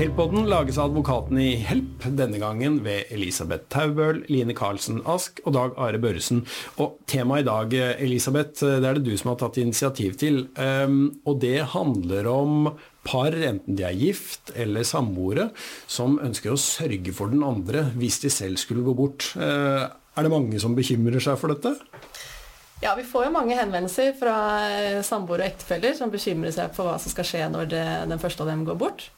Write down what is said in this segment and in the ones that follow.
Helpodden lages av advokatene i Help, denne gangen ved Elisabeth Taubøl, Line Karlsen Ask og Dag Are Børresen. Og temaet i dag, Elisabeth, det er det du som har tatt initiativ til. Um, og det handler om par, enten de er gift eller samboere, som ønsker å sørge for den andre hvis de selv skulle gå bort. Uh, er det mange som bekymrer seg for dette? Ja, vi får jo mange henvendelser fra samboere og ektefeller som bekymrer seg for hva som skal skje når den første av dem går bort.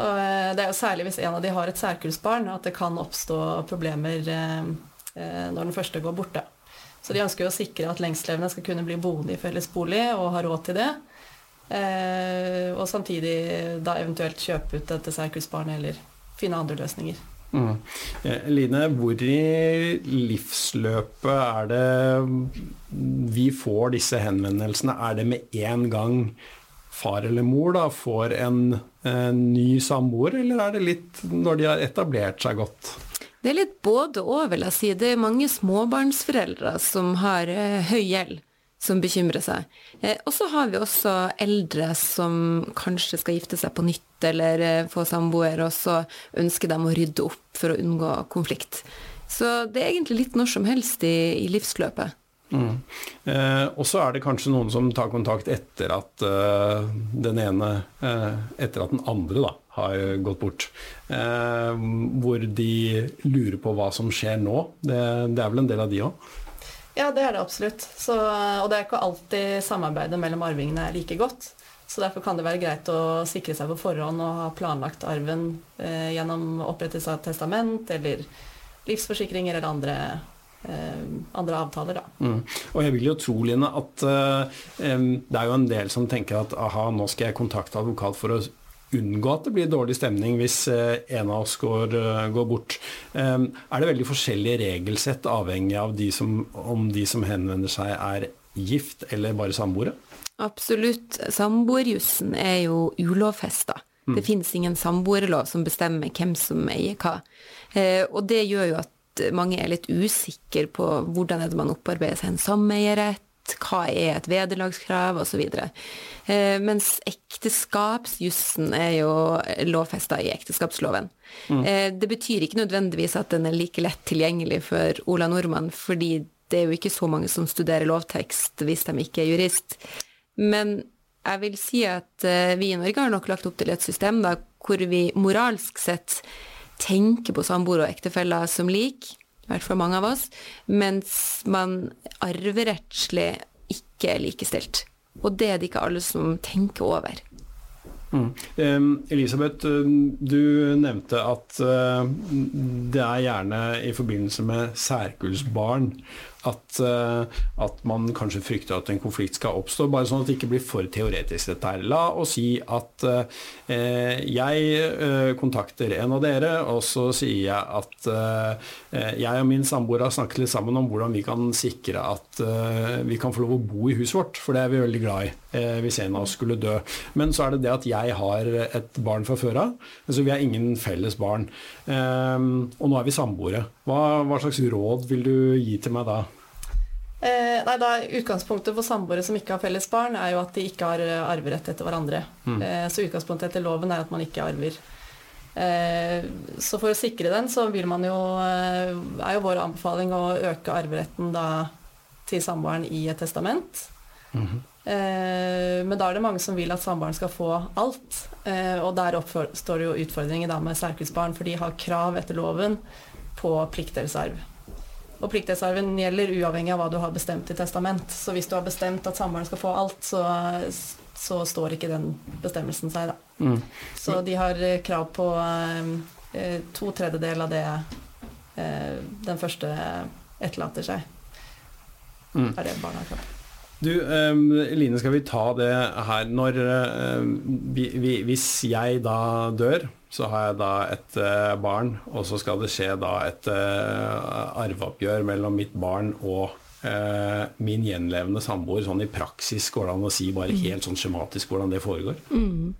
Og eh, det er jo særlig hvis en av de har et særkullsbarn at det kan oppstå problemer eh, eh, når den første går borte. Så de ønsker jo å sikre at lengstlevende skal kunne bli boende i fellesbolig og ha råd til det. Og samtidig da eventuelt kjøpe ut dette særkullsbarnet eller finne andre løsninger. Mm. Line, hvor i livsløpet er det vi får disse henvendelsene? Er det med en gang far eller mor da, får en, en ny samboer, eller er det litt når de har etablert seg godt? Det er litt både og, vil jeg si. Det er mange småbarnsforeldre som har eh, høy gjeld, som bekymrer seg. Eh, og så har vi også eldre som kanskje skal gifte seg på nytt eller eh, få samboer, og så ønsker de å rydde opp for å unngå konflikt. Så det er egentlig litt når som helst i, i livsløpet. Mm. Eh, og så er det kanskje noen som tar kontakt etter at eh, den ene eh, Etter at den andre da, har gått bort. Uh, hvor de lurer på hva som skjer nå. Det, det er vel en del av de òg? Ja, det er det absolutt. Så, og det er ikke alltid samarbeidet mellom arvingene er like godt. Så derfor kan det være greit å sikre seg på forhånd og ha planlagt arven gjennom opprettelse av testament eller livsforsikringer eller andre Eh, andre avtaler, da. Mm. Og jeg vil jo tro, Line, at uh, um, det er jo en del som tenker at aha, nå skal jeg kontakte advokat for å unngå at det blir dårlig stemning hvis uh, en av oss går, uh, går bort. Um, er det veldig forskjellige regelsett avhengig av de som, om de som henvender seg er gift eller bare samboere? Absolutt. Samboerjussen er jo ulovfesta. Mm. Det finnes ingen samboerlov som bestemmer hvem som eier hva. og det gjør jo at mange er litt usikre på hvordan er det man opparbeider seg en sameierrett, hva er et vederlagskrav, osv. Eh, mens ekteskapsjussen er jo lovfesta i ekteskapsloven. Mm. Eh, det betyr ikke nødvendigvis at den er like lett tilgjengelig for Ola Nordmann, fordi det er jo ikke så mange som studerer lovtekst hvis de ikke er jurist. Men jeg vil si at eh, vi i Norge har nok lagt opp til et system da, hvor vi moralsk sett tenker på samboere og ektefeller som lik, i hvert fall mange av oss, mens man arverettslig ikke er likestilt. Og det er det ikke alle som tenker over. Mm. Elisabeth, du nevnte at uh, det er gjerne i forbindelse med særkullsbarn at, uh, at, man kanskje frykter at en konflikt skal oppstå. Bare sånn at det ikke blir for teoretisk dette her. La oss si at uh, jeg uh, kontakter en av dere, og så sier jeg at jeg og min samboer har snakket litt sammen om hvordan vi kan sikre at vi kan få lov å bo i huset vårt, for det er vi veldig glad i hvis en av oss skulle dø. Men så er det det at jeg har et barn fra før av, så vi har ingen felles barn. og nå er vi samboere. Hva, hva slags råd vil du gi til meg da? Eh, nei, da, Utgangspunktet for samboere som ikke har felles barn, er jo at de ikke har eh, arverett etter hverandre. Mm. Eh, så utgangspunktet etter loven er at man ikke arver. Eh, så for å sikre den, så vil man jo eh, Er jo vår anbefaling å øke arveretten da til samboeren i et testament. Mm -hmm. men da er det mange som vil at samboeren skal få alt. og der oppstår det jo utfordringer da med særkullsbarn, for de har krav etter loven på pliktdelsarv. Og pliktdelsarven gjelder uavhengig av hva du har bestemt i testament. Så hvis du har bestemt at samboeren skal få alt, så, så, står ikke den bestemmelsen seg, da. Mm. Så de har eh, krav på eh, to tredjedeler av det eh, den første etterlater seg. Mm. Er det barna har krav på. Du, eh, Line, skal vi ta det her når eh, vi, vi, Hvis jeg da dør, så har jeg da et uh, barn, og så skal det skje da et uh, arveoppgjør mellom mitt barn og eh, min gjenlevende samboer sånn i praksis? Går det an å si bare helt sånn skjematisk hvordan det foregår? Mm.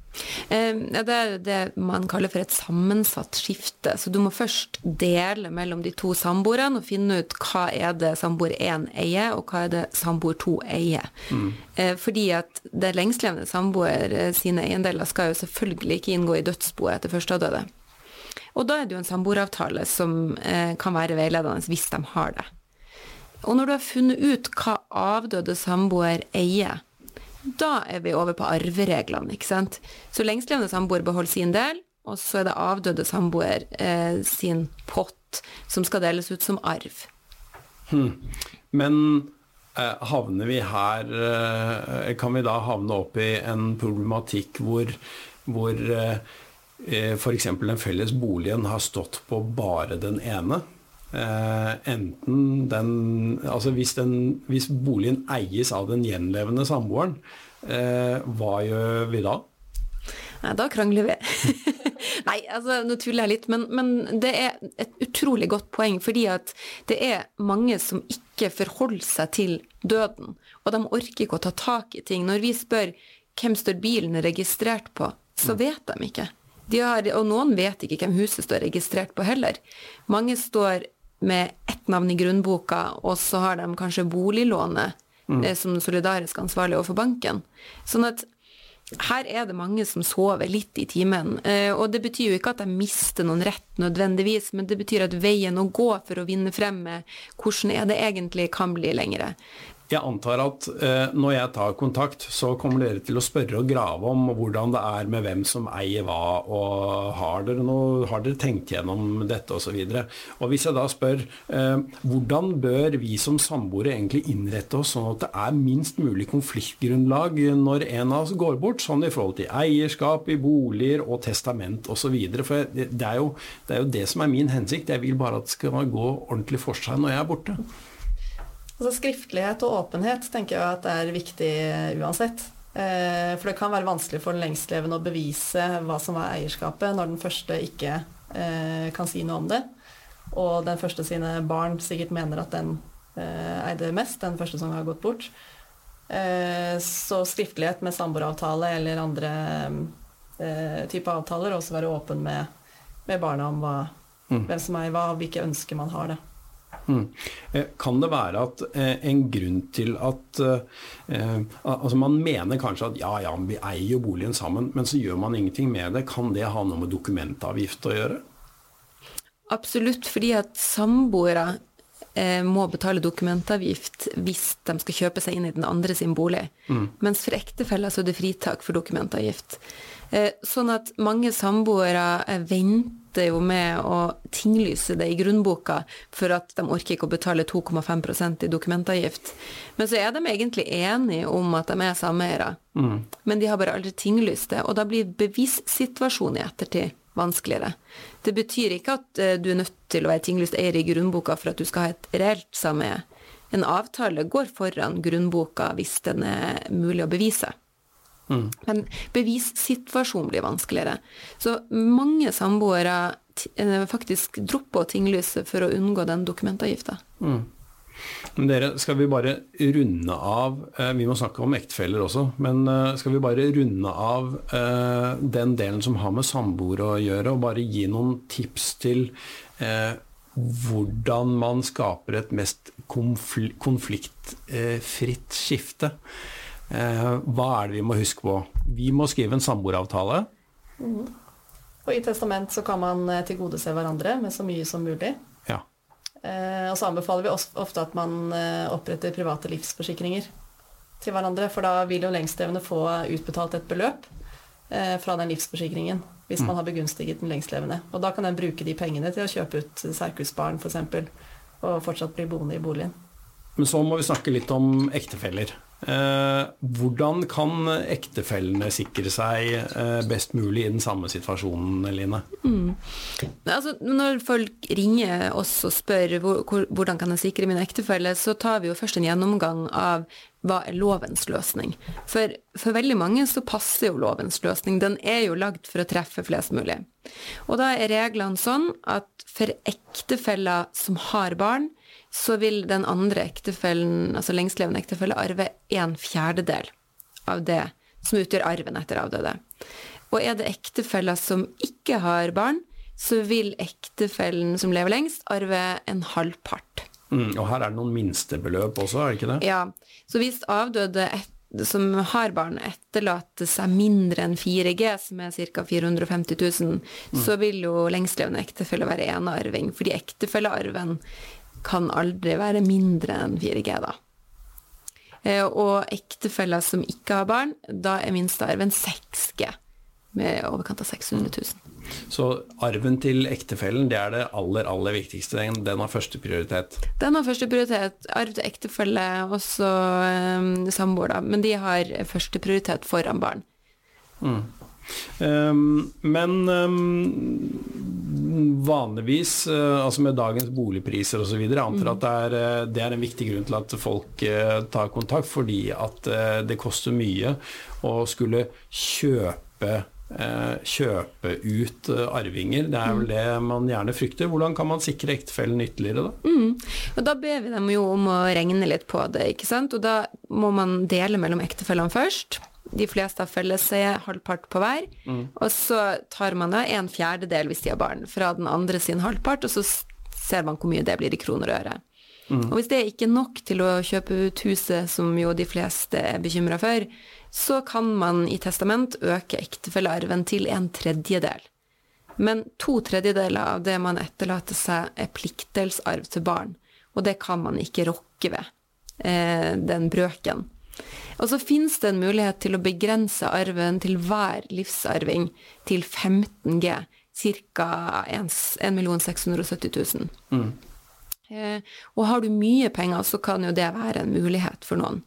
Eh, det er det man kaller for et sammensatt skifte. Så du må først dele mellom de to samboerne og finne ut hva er det samboer 1 eier, og hva er det samboer 2 eier. Mm. Eh, fordi at det lengstlevende samboer eh, sine eiendeler skal jo selvfølgelig ikke inngå i dødsboet etter første avdøde. Og da er det jo en samboeravtale som eh, kan være veiledende hvis de har det. Og når du har funnet ut hva avdøde samboer eier, da er vi over på arvereglene, ikke sant. Så lengstlevende samboer beholder sin del, og så er det avdøde samboer eh, sin pott som skal deles ut som arv. Hmm. Men eh, havner vi her eh, Kan vi da havne opp i en problematikk hvor, hvor eh, eh f.eks. den felles boligen har stått på bare den ene? Eh, enten den Altså hvis, den, hvis, boligen eies av den gjenlevende samboeren, eh, hva gjør vi da? Nei, da krangler vi. Nei, altså nå tuller jeg litt, men, men, det er et utrolig godt poeng. Fordi at det er mange som ikke forholder seg til døden. Og de orker ikke å ta tak i ting. Når vi spør hvem står bilen registrert på, så mm. vet de ikke. De har, og noen vet ikke hvem huset står registrert på heller. Mange står med ett navn i grunnboka, og så har de kanskje boliglånet mm. Eh, som solidarisk ansvarlig overfor banken. Sånn at her er det mange som sover litt i timen. Eh, og det betyr jo ikke at de mister noen rett nødvendigvis, men det betyr at veien å gå for å vinne frem med hvordan er det egentlig kan bli lengre. Jeg antar at eh, når jeg tar kontakt, så kommer dere til å spørre og grave om hvordan det er med hvem som eier hva, og har dere, noe, har dere tenkt gjennom dette osv. Hvis jeg da spør eh, hvordan bør vi som samboere egentlig innrette oss sånn at det er minst mulig konfliktgrunnlag når en av oss går bort, sånn i forhold til eierskap i boliger og testament osv. For det er, jo, det er jo det som er min hensikt. Jeg vil bare at det skal gå ordentlig for seg når jeg er borte. Altså Skriftlighet og åpenhet tenker jeg at er viktig uansett. Eh, for det kan være vanskelig for den lengstlevende å bevise hva som var eierskapet, når den første ikke eh, kan si noe om det. Og den første sine barn sikkert mener at den eh, eide mest, den første som har gått bort. Så skriftlighet med samboeravtale eller andre typer avtaler, også være åpen med, med barna om hva, mm. hvem som eier hva, og hvilke ønsker man har. det. Mm. Eh, kan det være at eh, en grunn til at eh, altså Man mener kanskje at ja, ja, vi eier jo boligen sammen, men så gjør man ingenting med det. Kan det ha noe med dokumentavgift å gjøre? Absolutt, fordi at samboere må betale dokumentavgift hvis de skal kjøpe seg inn i den andre sin bolig. Mm. Mens for ektefeller så er det fritak for dokumentavgift. Sånn at mange samboere eh, venter jo med å tinglyse det i grunnboka for at de orker ikke å betale 2,5% i dokumentavgift. Men så er de egentlig enige om at de er sameiere, mm. men de har bare aldri tinglyst det. Og da blir bevissituasjonen i ettertid vanskeligere. Det betyr ikke at eh, du er nødt til å være tinglyst eier i grunnboka for at du skal ha et reelt sameie. En avtale går foran grunnboka hvis den er mulig å bevise. Mm. Men bevissituasjonen blir vanskeligere. Så mange samboere eh, faktisk dropper å tinglyse for å unngå den dokumentavgifta. Mm. Men dere, skal vi bare runde av eh, Vi må snakke om ektefeller også, men eh, skal vi bare runde av den delen som har med samboere å gjøre, og bare gi noen tips til hvordan man skaper et mest konfliktfritt skifte? Eh, hva er det vi må huske på? Vi må skrive en samboeravtale. Mm. Og i testament så kan man eh, tilgodese hverandre med så mye som mulig. Ja. Eh, og så anbefaler vi ofte at man oppretter private livsforsikringer til hverandre, for da vil jo lengstlevende få utbetalt et beløp fra den livsforsikringen hvis man mm. har begunstiget den lengstlevende. Og da kan den bruke de pengene til å kjøpe ut særkullsbarn f.eks. og fortsatt bli boende i boligen. Men så må vi snakke litt om ektefeller. Eh, hvordan kan ektefellene sikre seg eh, best mulig i den samme situasjonen, Line? Mm. Altså, når folk ringer oss og spør hvordan kan jeg sikre min ektefelle, så tar vi jo først en gjennomgang av hva er lovens løsning. For, for veldig mange så passer jo lovens løsning. Den er jo lagd for å treffe flest mulig. Og da er reglene sånn at for ektefeller som har barn, så vil den andre ektefellen, altså lengstlevende ektefelle, arve en fjerdedel av det som utgjør arven etter avdøde. Og er det ektefeller som ikke har barn, så vil ektefellen som lever lengst, arve en halvpart. Mm, og her er det noen minstebeløp også, er det ikke det? Ja, så hvis avdøde et, som har barn, etterlater seg mindre enn 4G, som er ca. 450 000, mm. så vil jo lengstlevende ektefelle være enearving, fordi ektefellearven kan aldri være mindre enn 4G, da. Eh, og ektefeller som ikke har barn, da er minstearven 6G, med overkant av 600 000. Så arven til ektefellen, det er det aller, aller viktigste. Den, den har første prioritet? Den har første prioritet. Arv til ektefelle, også um, samboer, da. Men de har første prioritet foran barn. Mm. Um, men um, vanligvis, uh, altså med dagens boligpriser osv., antar at det er, uh, det er, en viktig grunn til at folk uh, tar kontakt, fordi at det koster mye å skulle kjøpe kjøpe ut arvinger. Det er vel det man gjerne frykter. Hvordan kan man sikre ektefellen ytterligere, da? Mm. Og da ber vi dem jo om å regne litt på det, ikke sant. Og da må man dele mellom ektefellene først de fleste har er halvpart på hver. Mm. Og så tar man da en fjerdedel, hvis de har barn, fra den andre sin halvpart, og så ser man hvor mye det blir i kroner og øre. Mm. Og hvis det er ikke nok til å kjøpe ut huset, som jo de fleste er bekymra for, så kan man i testament øke ektefellearven til en tredjedel. Men to tredjedeler av det man etterlater seg, er pliktdelsarv til barn. Og det kan man ikke rokke ved, eh, den brøken. Og så finnes det en mulighet til å begrense arven til hver livsarving til 15 G, ca. 1 670 000. Mm. Eh, og har du mye penger, så kan jo det være en mulighet for noen.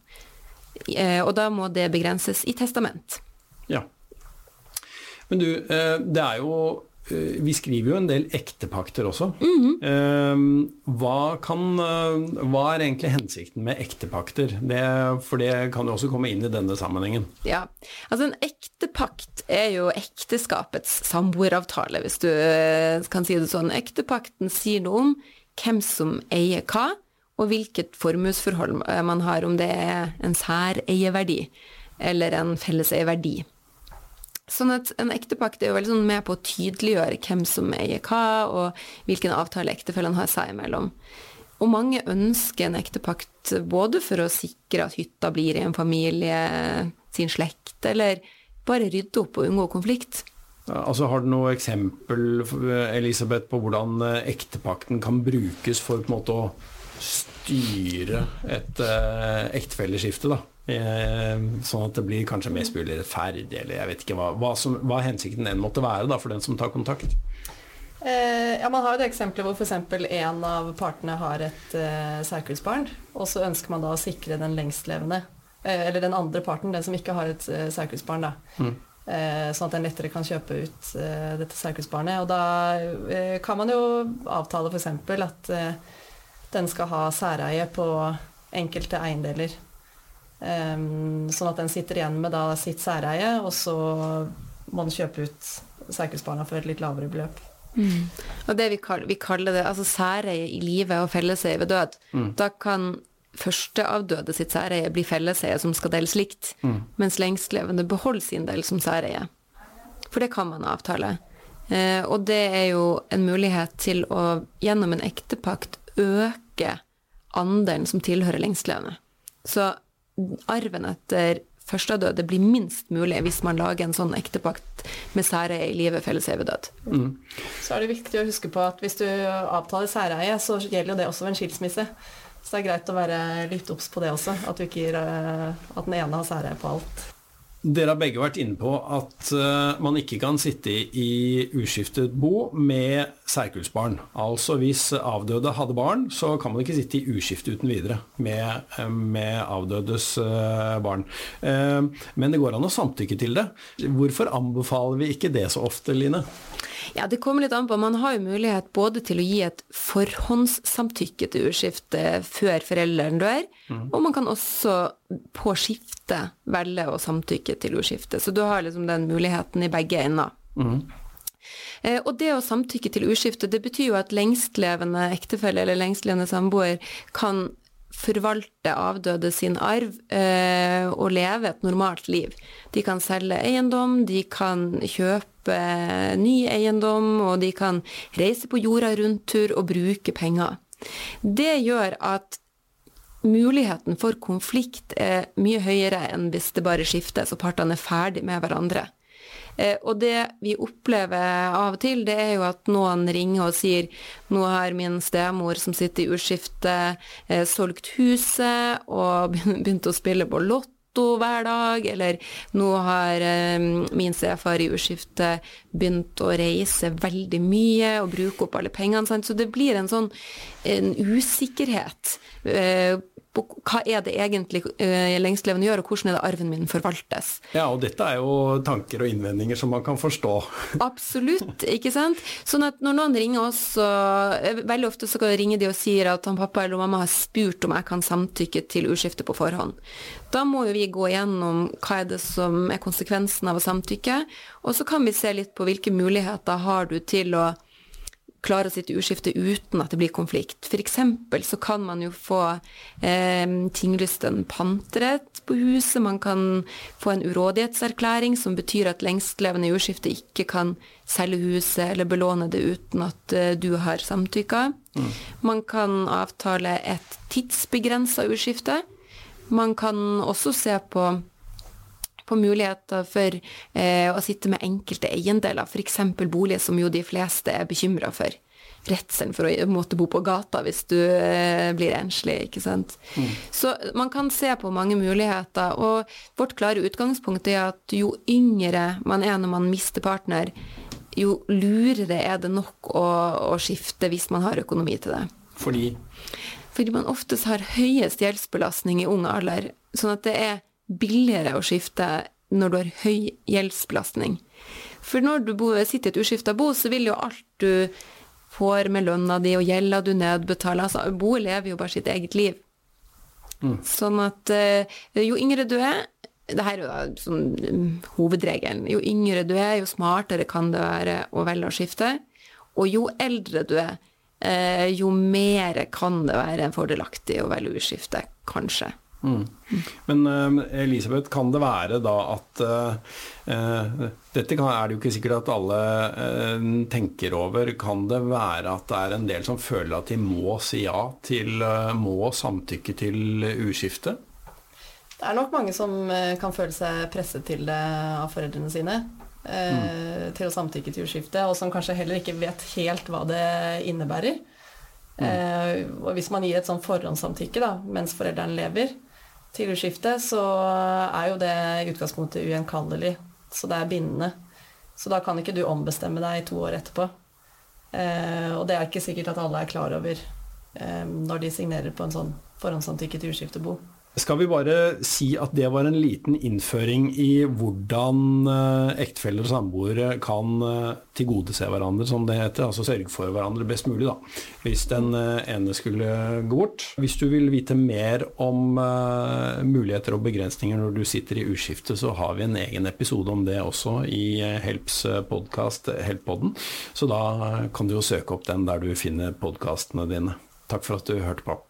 Eh, og da må det begrenses i testament. Ja. Men du, eh, det er jo vi skriver jo en del ektepakter også. Mm -hmm. hva, kan, eh, hva, er egentlig hensikten med ektepakter? Det, for det kan jo også komme inn i denne sammenhengen. Ja, altså En ektepakt er jo ekteskapets samboeravtale, hvis du kan si det sånn. Ektepakten sier noe om hvem som eier hva, og hvilket formuesforhold man har, om det er en særeieverdi eller en felleseieverdi. Sånn at En ektepakt er jo veldig sånn med på å tydeliggjøre hvem som eier hva, og hvilken avtale ektefellene har seg imellom. Og mange ønsker en ektepakt både for å sikre at hytta blir i en familie, sin slekt, eller bare rydde opp og unngå konflikt. Altså, har du noe eksempel Elisabeth, på hvordan eh, ektepakten kan brukes for på en måte å styre et uh, ektefelleskifte? da? Eh, sånn at det blir kanskje mest mulig rettferdig, eller jeg vet ikke hva, hva, som, hva hensikten enn måtte være da, for den som tar kontakt. Eh, ja, Man har jo det eksempelet hvor f.eks. en av partene har et eh, særkullsbarn, og så ønsker man da å sikre den lengstlevende, eh, eller den andre parten, den som ikke har et eh, særkullsbarn, da. Mm. Eh, sånn at den lettere kan kjøpe ut eh, dette særkullsbarnet. Og da kan man jo avtale f.eks. at den skal ha særeie på enkelte eiendeler. Um, sånn at den sitter igjen med da sitt særeie, og så må den kjøpe ut særkullsbarna for et litt lavere beløp. Mm. Og det vi kaller, vi kaller, det altså særeie i livet og felleseie ved død. Mm. Da kan førsteavdøde sitt særeie bli felleseie som skal deles likt, mm. mens lengstlevende beholder sin del som særeie. For det kan man avtale. Eh, og det er jo en mulighet til å gjennom en ektepakt øke andelen som tilhører lengstlevende. Så arven etter førsteavdøde blir minst mulig hvis man lager en sånn ektepakt med særeie i livet, felles evig død. Mm. Så er det viktig å huske på at hvis du avtaler særeie, så gjelder jo det også ved en skilsmisse. Så det er greit å være litt obs på det også, at, gir, eh, at den ene har særeie på alt. Dere har begge vært inne på at uh, man ikke kan sitte i uskiftet bo med særkullsbarn. Altså hvis avdøde hadde barn, så kan man ikke sitte i uskifte uten videre med, uh, med avdødes uh, barn. men det går an å samtykke til det. Hvorfor anbefaler vi ikke det så ofte, Line? Ja, Det kommer litt an på. Man har jo mulighet både til å gi et forhåndssamtykke til urskifte før forelderen dør, mm. og man kan også på skifte velge å samtykke til urskifte. Så du har liksom den muligheten i begge ender. Mm. Eh, og det å samtykke til urskifte, det betyr jo at lengstlevende ektefelle eller lengstlevende samboer kan forvalte avdøde sin arv eh, og leve et normalt liv. De kan selge eiendom, de kan kjøpe ny eiendom, og de kan reise på jorda rundt-tur og bruke penger. Det gjør at muligheten for konflikt er mye høyere enn hvis det bare skiftes og partene er ferdig med hverandre. Eh, og det vi opplever av og til, det er jo at noen ringer og sier nå har min stemor som sitter i uskifte, eh, solgt huset og begynt å spille på lott hver dag, eller nå har eh, min stefar i urskiftet begynt å reise veldig mye og bruke opp alle pengene. Sant? Så det blir en sånn en usikkerhet eh, hva er det egentlig uh, lengstlevende gjør, og hvordan er det arven min forvaltes. Ja, og dette er jo tanker og innvendinger som man kan forstå. Absolutt, ikke sant. Sånn at når noen ringer oss, så eh, veldig ofte så ringer de og sier at han pappa eller mamma har spurt om jeg kan samtykke til urskifte på forhånd. Da må jo vi gå gjennom hva er det som er konsekvensen av å samtykke, og så kan vi se litt på hvilke muligheter har du til å klare å sitte uskifte uten at det blir konflikt. F.eks. så kan man jo få eh, tinglysten på huset. Man kan få en urådighetserklæring som betyr at lengstlevende i uskifte ikke kan selge huset eller belåne det uten at eh, du har samtykka. Mm. Man kan avtale et tidsbegrensa uskifte. Man kan også se på på muligheter for eh, å sitte med enkelte eiendeler, f.eks. boliger som jo de fleste er bekymra for. Redselen for å måtte bo på gata hvis du eh, blir enslig, ikke sant. Mm. Så man kan se på mange muligheter, og vårt klare utgangspunkt er at jo yngre man er når man mister partner, jo lurere er det nok å, å skifte hvis man har økonomi til det. Fordi? Fordi man oftest har høyest gjeldsbelastning i ung alder. Sånn at det er billigere å skifte når du har høy gjeldsbelastning. For når du sitter i et uskifta bo, så vil jo alt du får med lønna di og gjelda du nedbetaler altså Boet lever jo bare sitt eget liv. Mm. Sånn at uh, jo yngre du er det her er jo sånn hovedregelen. Jo yngre du er, jo smartere kan det være å velge å skifte. Og jo eldre du er, uh, jo mer kan det være fordelaktig å velge å skifte, kanskje. Mm. Men uh, Elisabeth, kan det være da at uh, Dette kan, er det jo ikke sikkert at alle uh, tenker over. Kan det være at det er en del som føler at de må si ja til Må samtykke til uskifte? Det er nok mange som kan føle seg presset til det av foreldrene sine. Mm. Til å samtykke til uskifte, og som kanskje heller ikke vet helt hva det innebærer. Mm. og hvis man gir et sånn forhåndssamtykke da, mens foreldrene lever, til uskifte, så er jo det i utgangspunktet ugjenkallelig. Så det er bindende. Så da kan ikke du ombestemme deg to år etterpå. Eh, og det er ikke sikkert at alle er klar over eh, når de signerer på en sånn forhåndssamtykke til uskiftebo. Skal vi bare si at det var en liten innføring i hvordan eh, ektefeller og samboere kan eh, tilgodese hverandre, som det heter. Altså sørge for hverandre best mulig, da. Hvis den eh, ene skulle gå bort. Hvis du vil vite mer om muligheter og begrensninger når du sitter i uskifte, så har vi en egen episode om det også i Helps podkast, Helppodden. Så da kan du jo søke opp den der du finner podkastene dine. Takk for at du hørte på.